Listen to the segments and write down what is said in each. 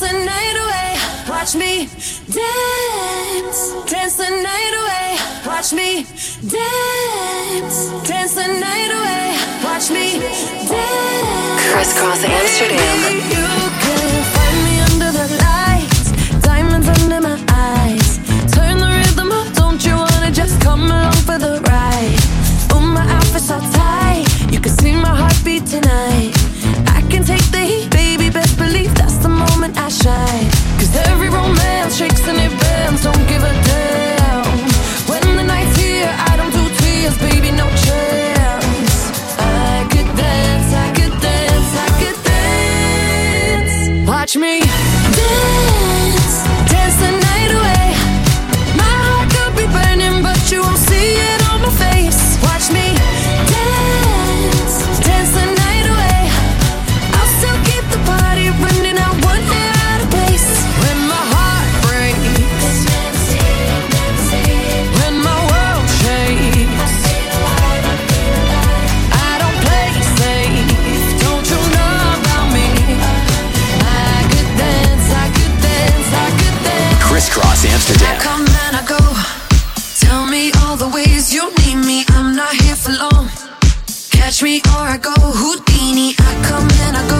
the night away. Watch me dance, dance the night away. Watch me dance, dance the night away. Watch me dance. Kris Kross Amsterdam. You can find me under the lights, diamonds under my eyes. Turn the rhythm up, don't you wanna just come along for the ride? Oh, my outfit's so tight, you can see my heartbeat tonight. shine. Cause every romance shakes and it bends, don't give a damn. When the night's here, I don't do tears, baby, no chance. I could dance, I could dance, I could dance. Watch me dance. Amsterdam. I come and I go. Tell me all the ways you need me. I'm not here for long. Catch me or I go Houdini. I come and I go.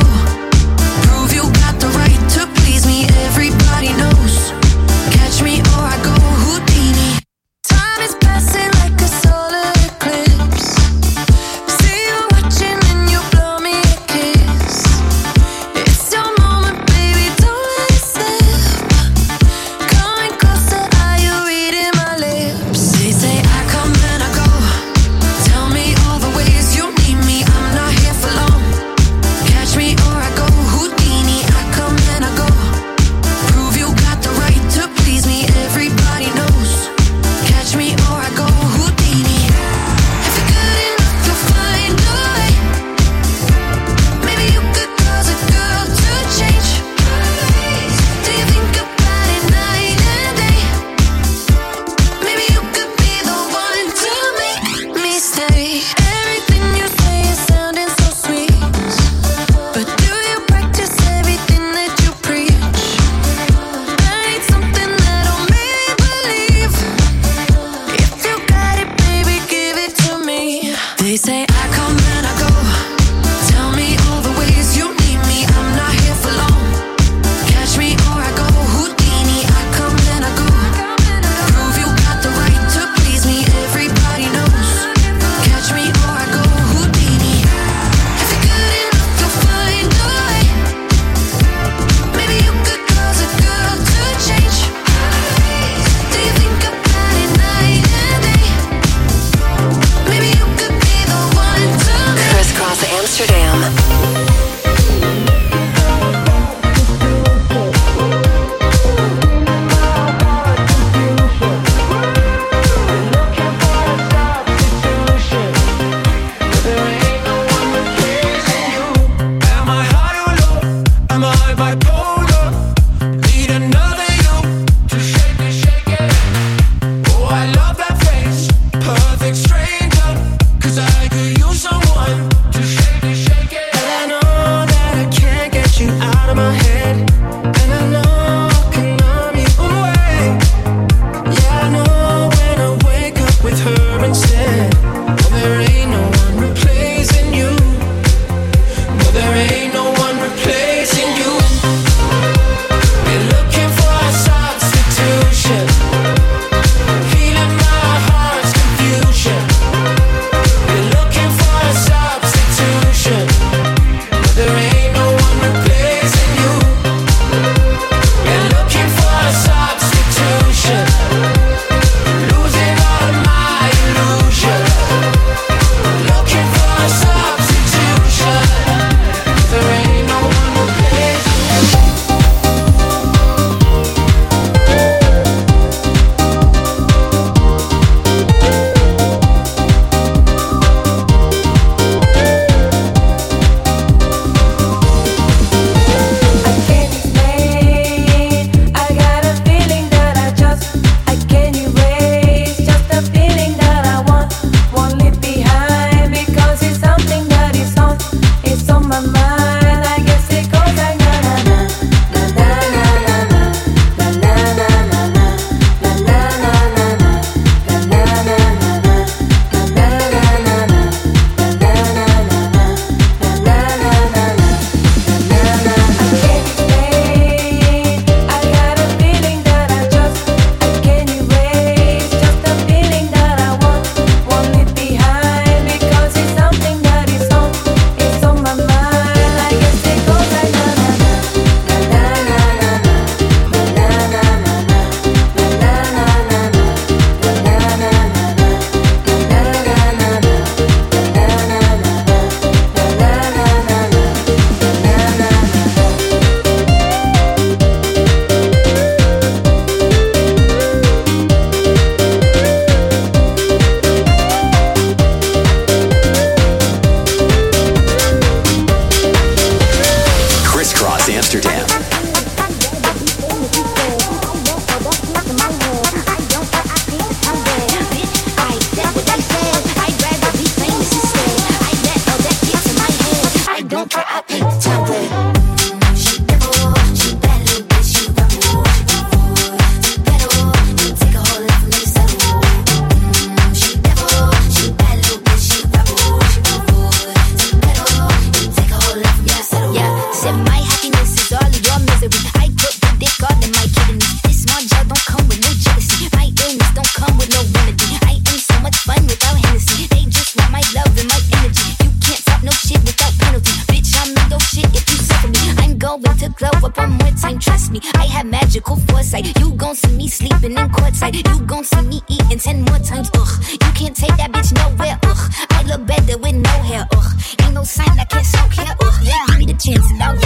right. You gon' see me eating ten more times, ugh. You can't take that bitch nowhere, ugh. I look better with no hair, ugh. Ain't no sign I can't show here. ugh. Give me the chance and I'll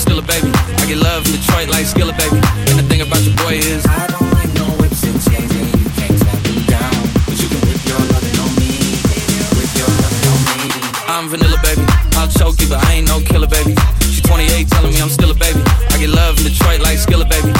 still a baby. I get love in Detroit like Skilla, baby. And the thing about your boy is, I don't know if it's easy. You can't take me down, but you can rip your lovin' on me. I'm vanilla, baby. I'll choke you, but I ain't no killer, baby. She's 28, telling me I'm still a baby. I get love in Detroit like Skilla, baby.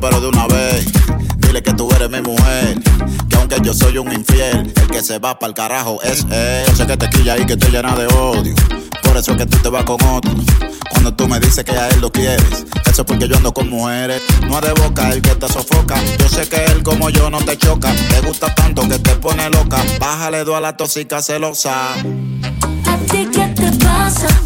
pero de una vez. Dile que tú eres mi mujer. Que aunque yo soy un infiel, el que se va para el carajo es él. Yo sé que te quilla y que estoy llena de odio. Por eso es que tú te vas con otro. Cuando tú me dices que a él lo quieres, eso es porque yo ando con mujeres. No es de boca el que te sofoca. Yo sé que él como yo no te choca. Te gusta tanto que te pone loca. Bájale dos a la tosica celosa. ¿A ti qué te pasa?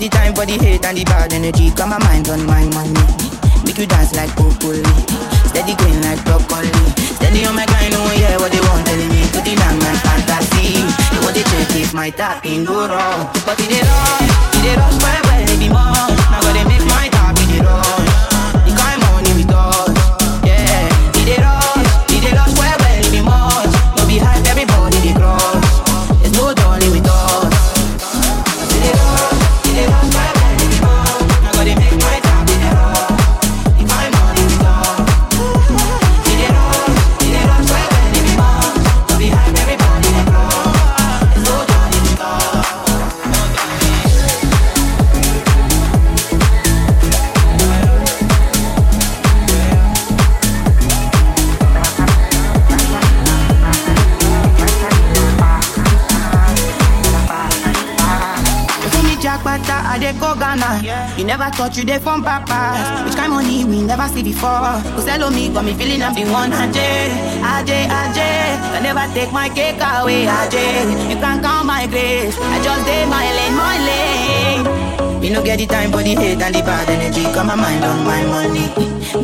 get the time for the hate and the bad energy. Got my mind on my money. Make you dance like broccoli. Steady green like broccoli. Steady on my grind, oh no one hear what they want telling me. To deny my fantasy. They want to check if my tapping go wrong. But it ain't wrong. It ain't wrong, my baby, more. Now gotta make my Never thought you there from papa. Which kind of money we never see before. Cosello me got me feeling I'm the one. AJ, AJ. Ajay. I never take my cake away. AJ. you can't count my grace. I just did my lane, my lane. Me no get the time for the hate and the bad energy. Got my mind on my money.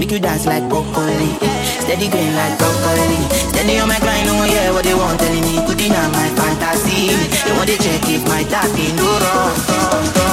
Make you dance like broccoli. Steady green like broccoli. Steady on my grind, no yeah, what they want telling me. Good in my fantasy. They want to check if my daddy no wrong.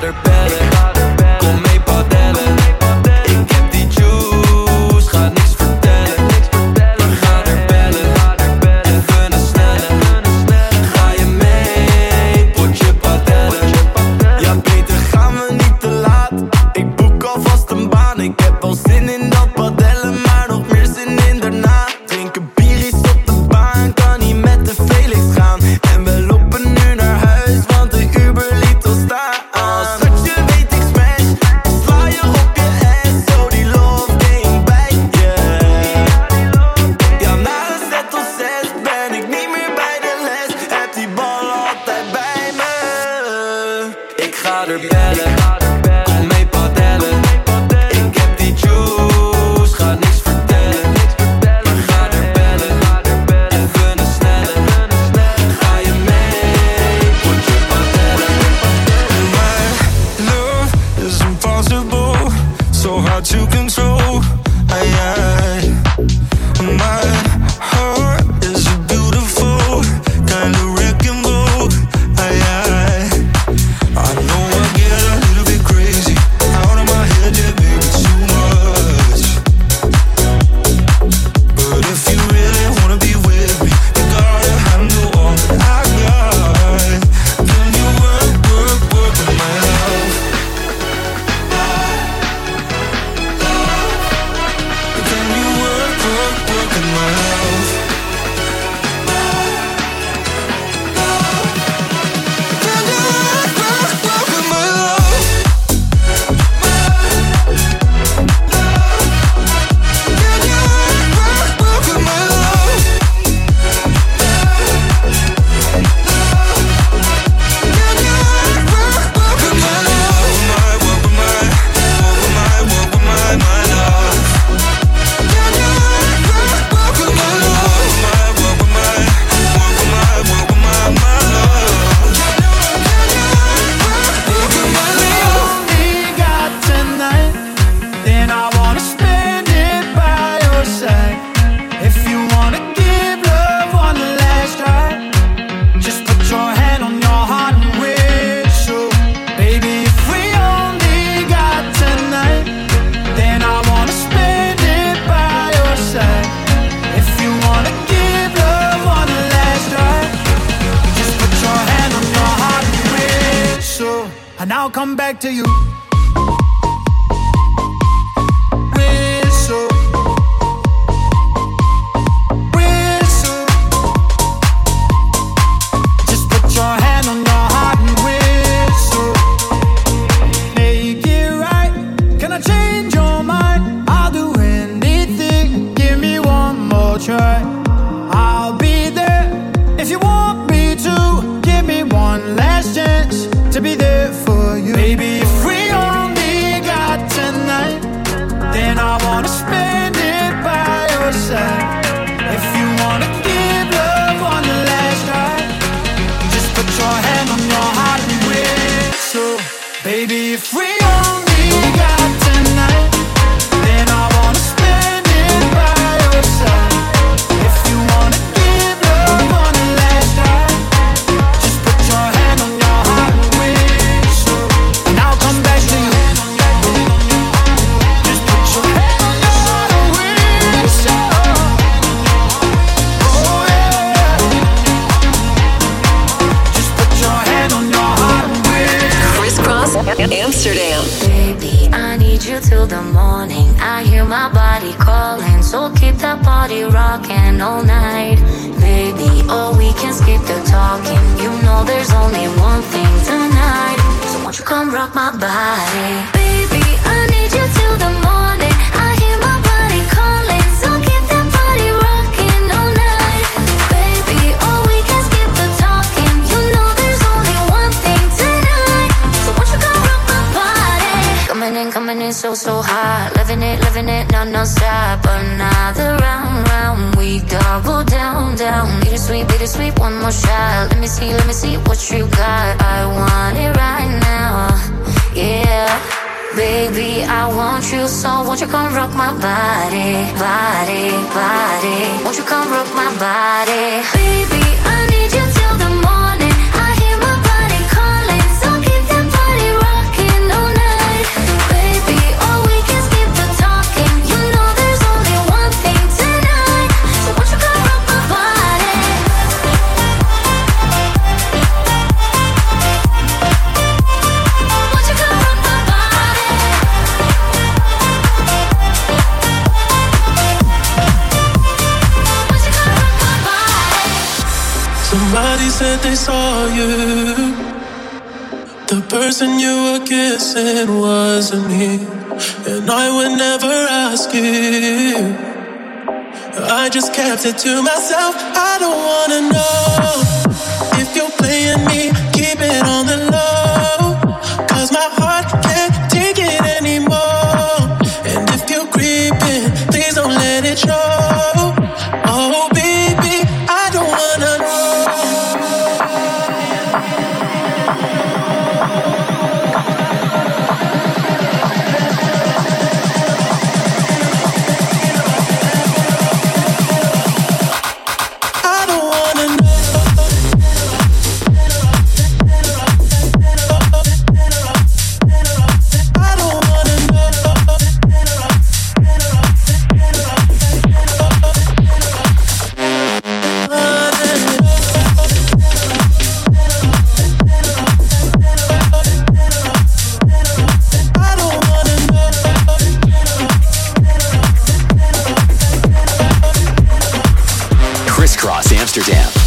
harder, better. Won't you come rock my body, body, body? Won't you come rock my body, baby? to myself. I Amsterdam.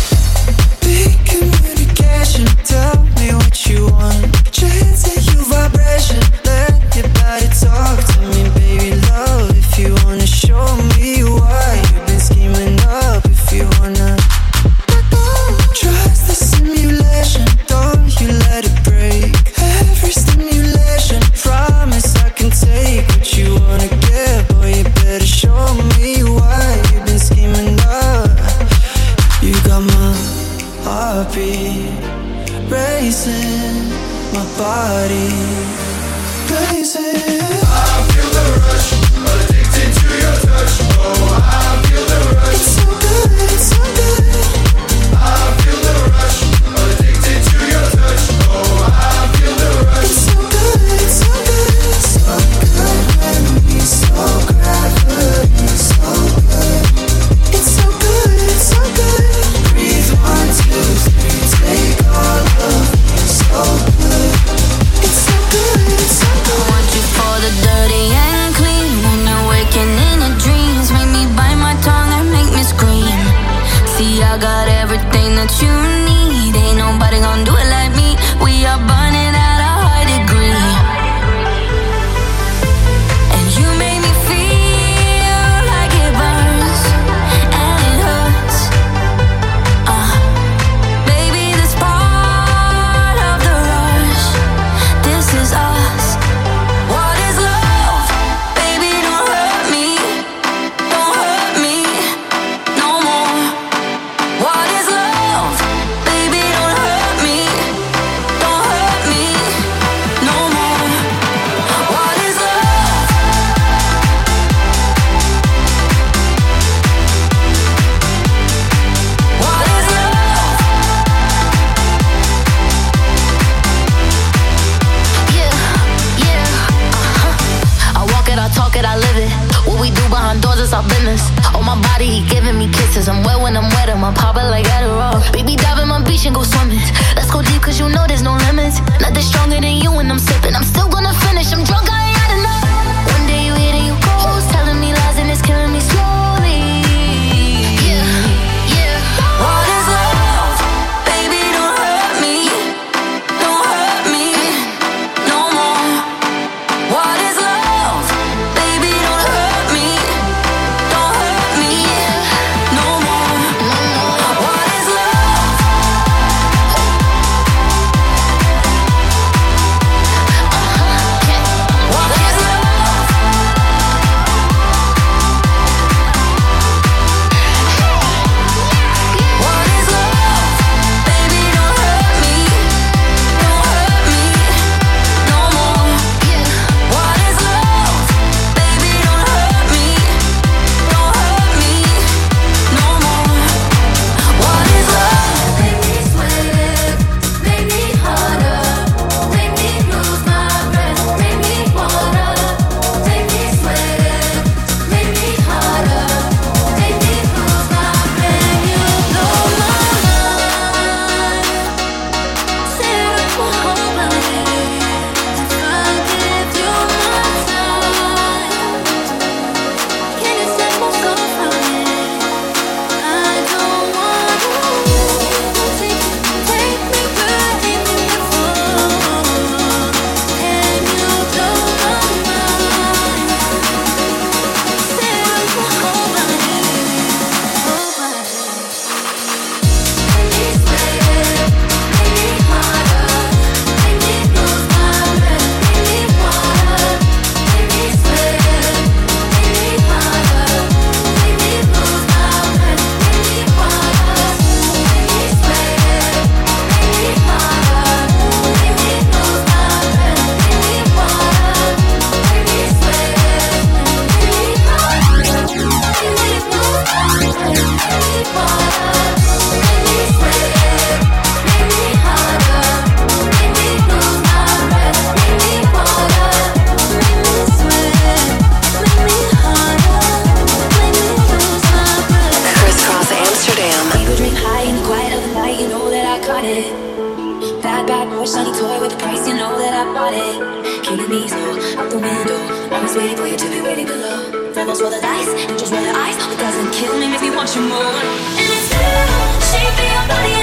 your eyes doesn't kill me, makes me want you more. And it's still shaping your body.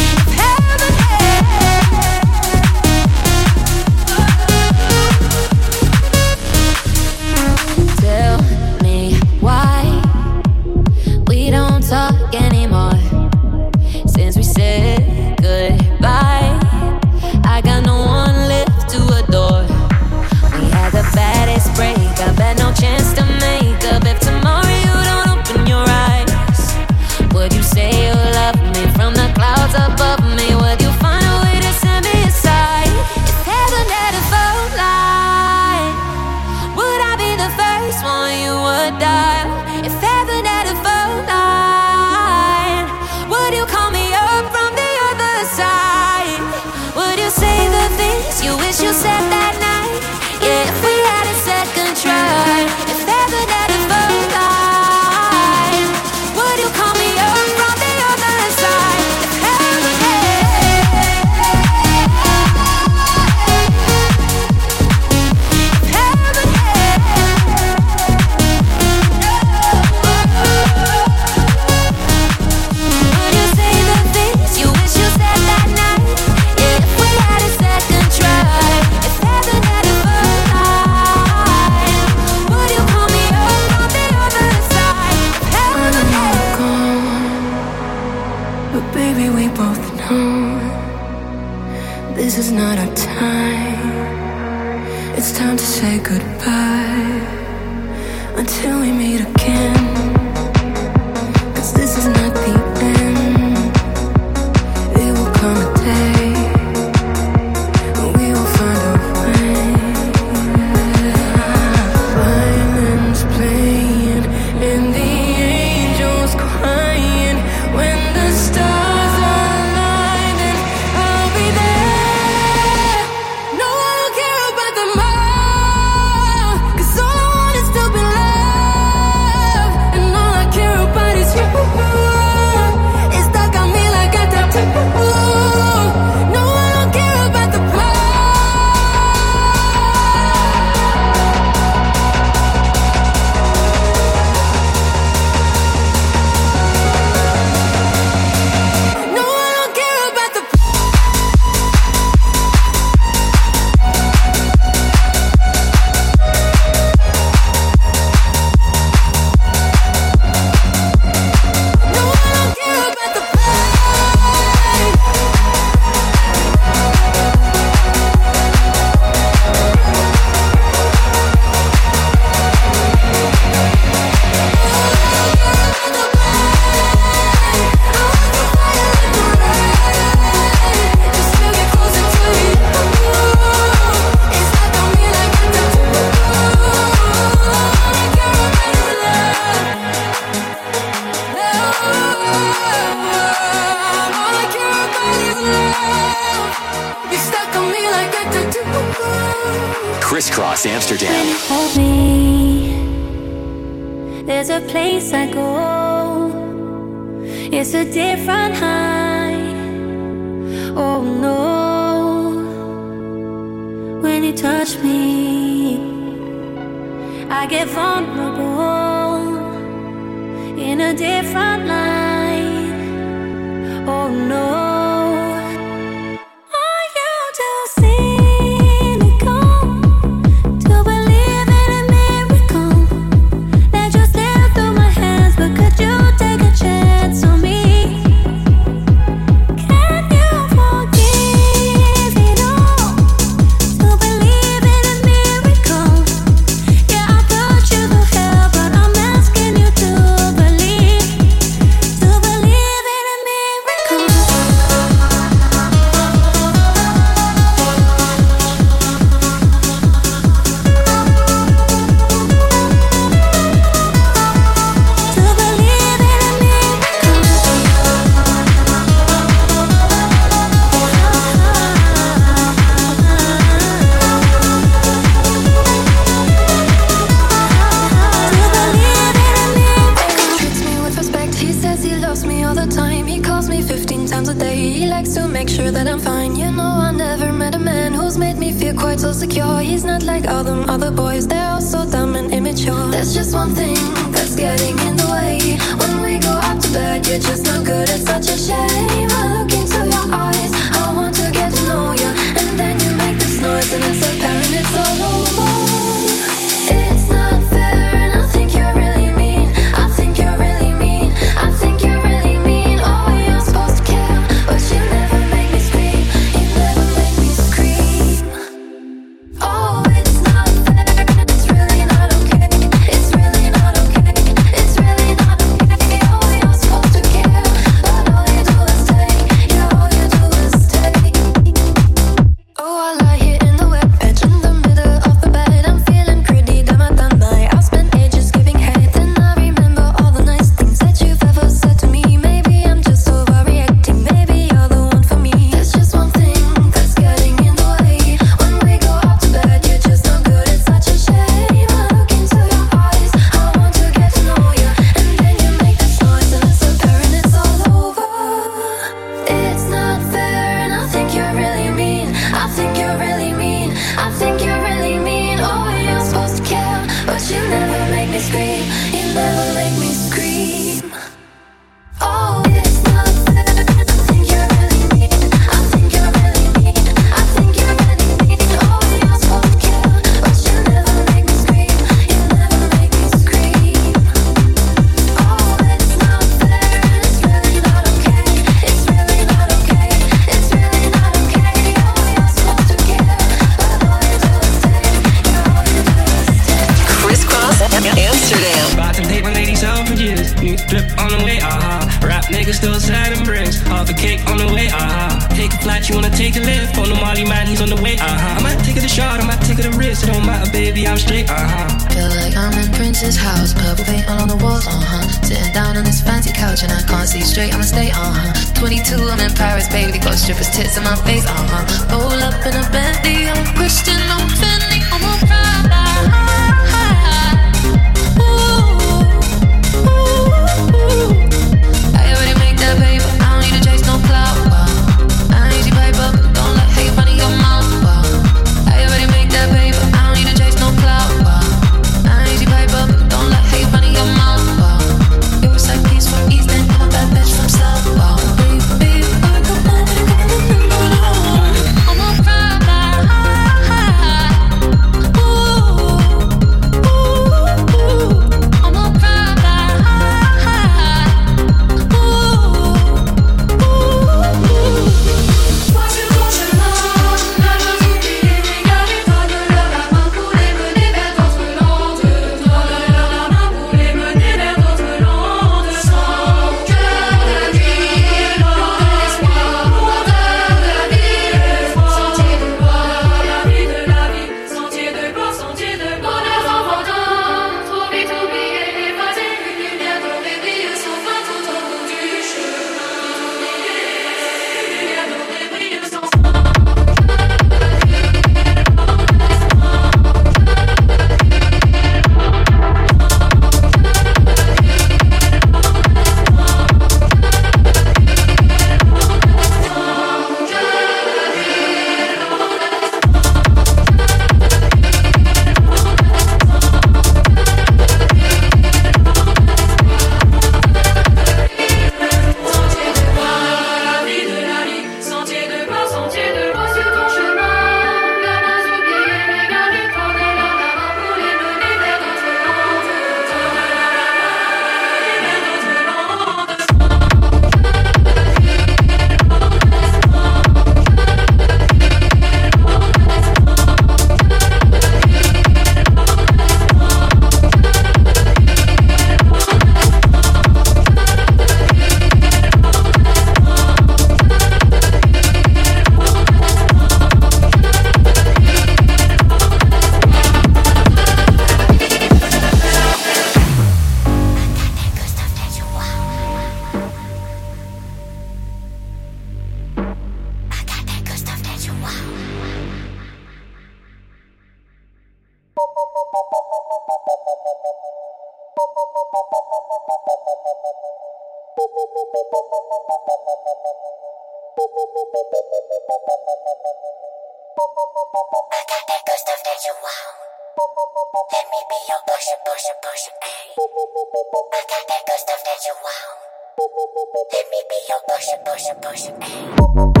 Push.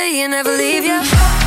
Stay and never leave you.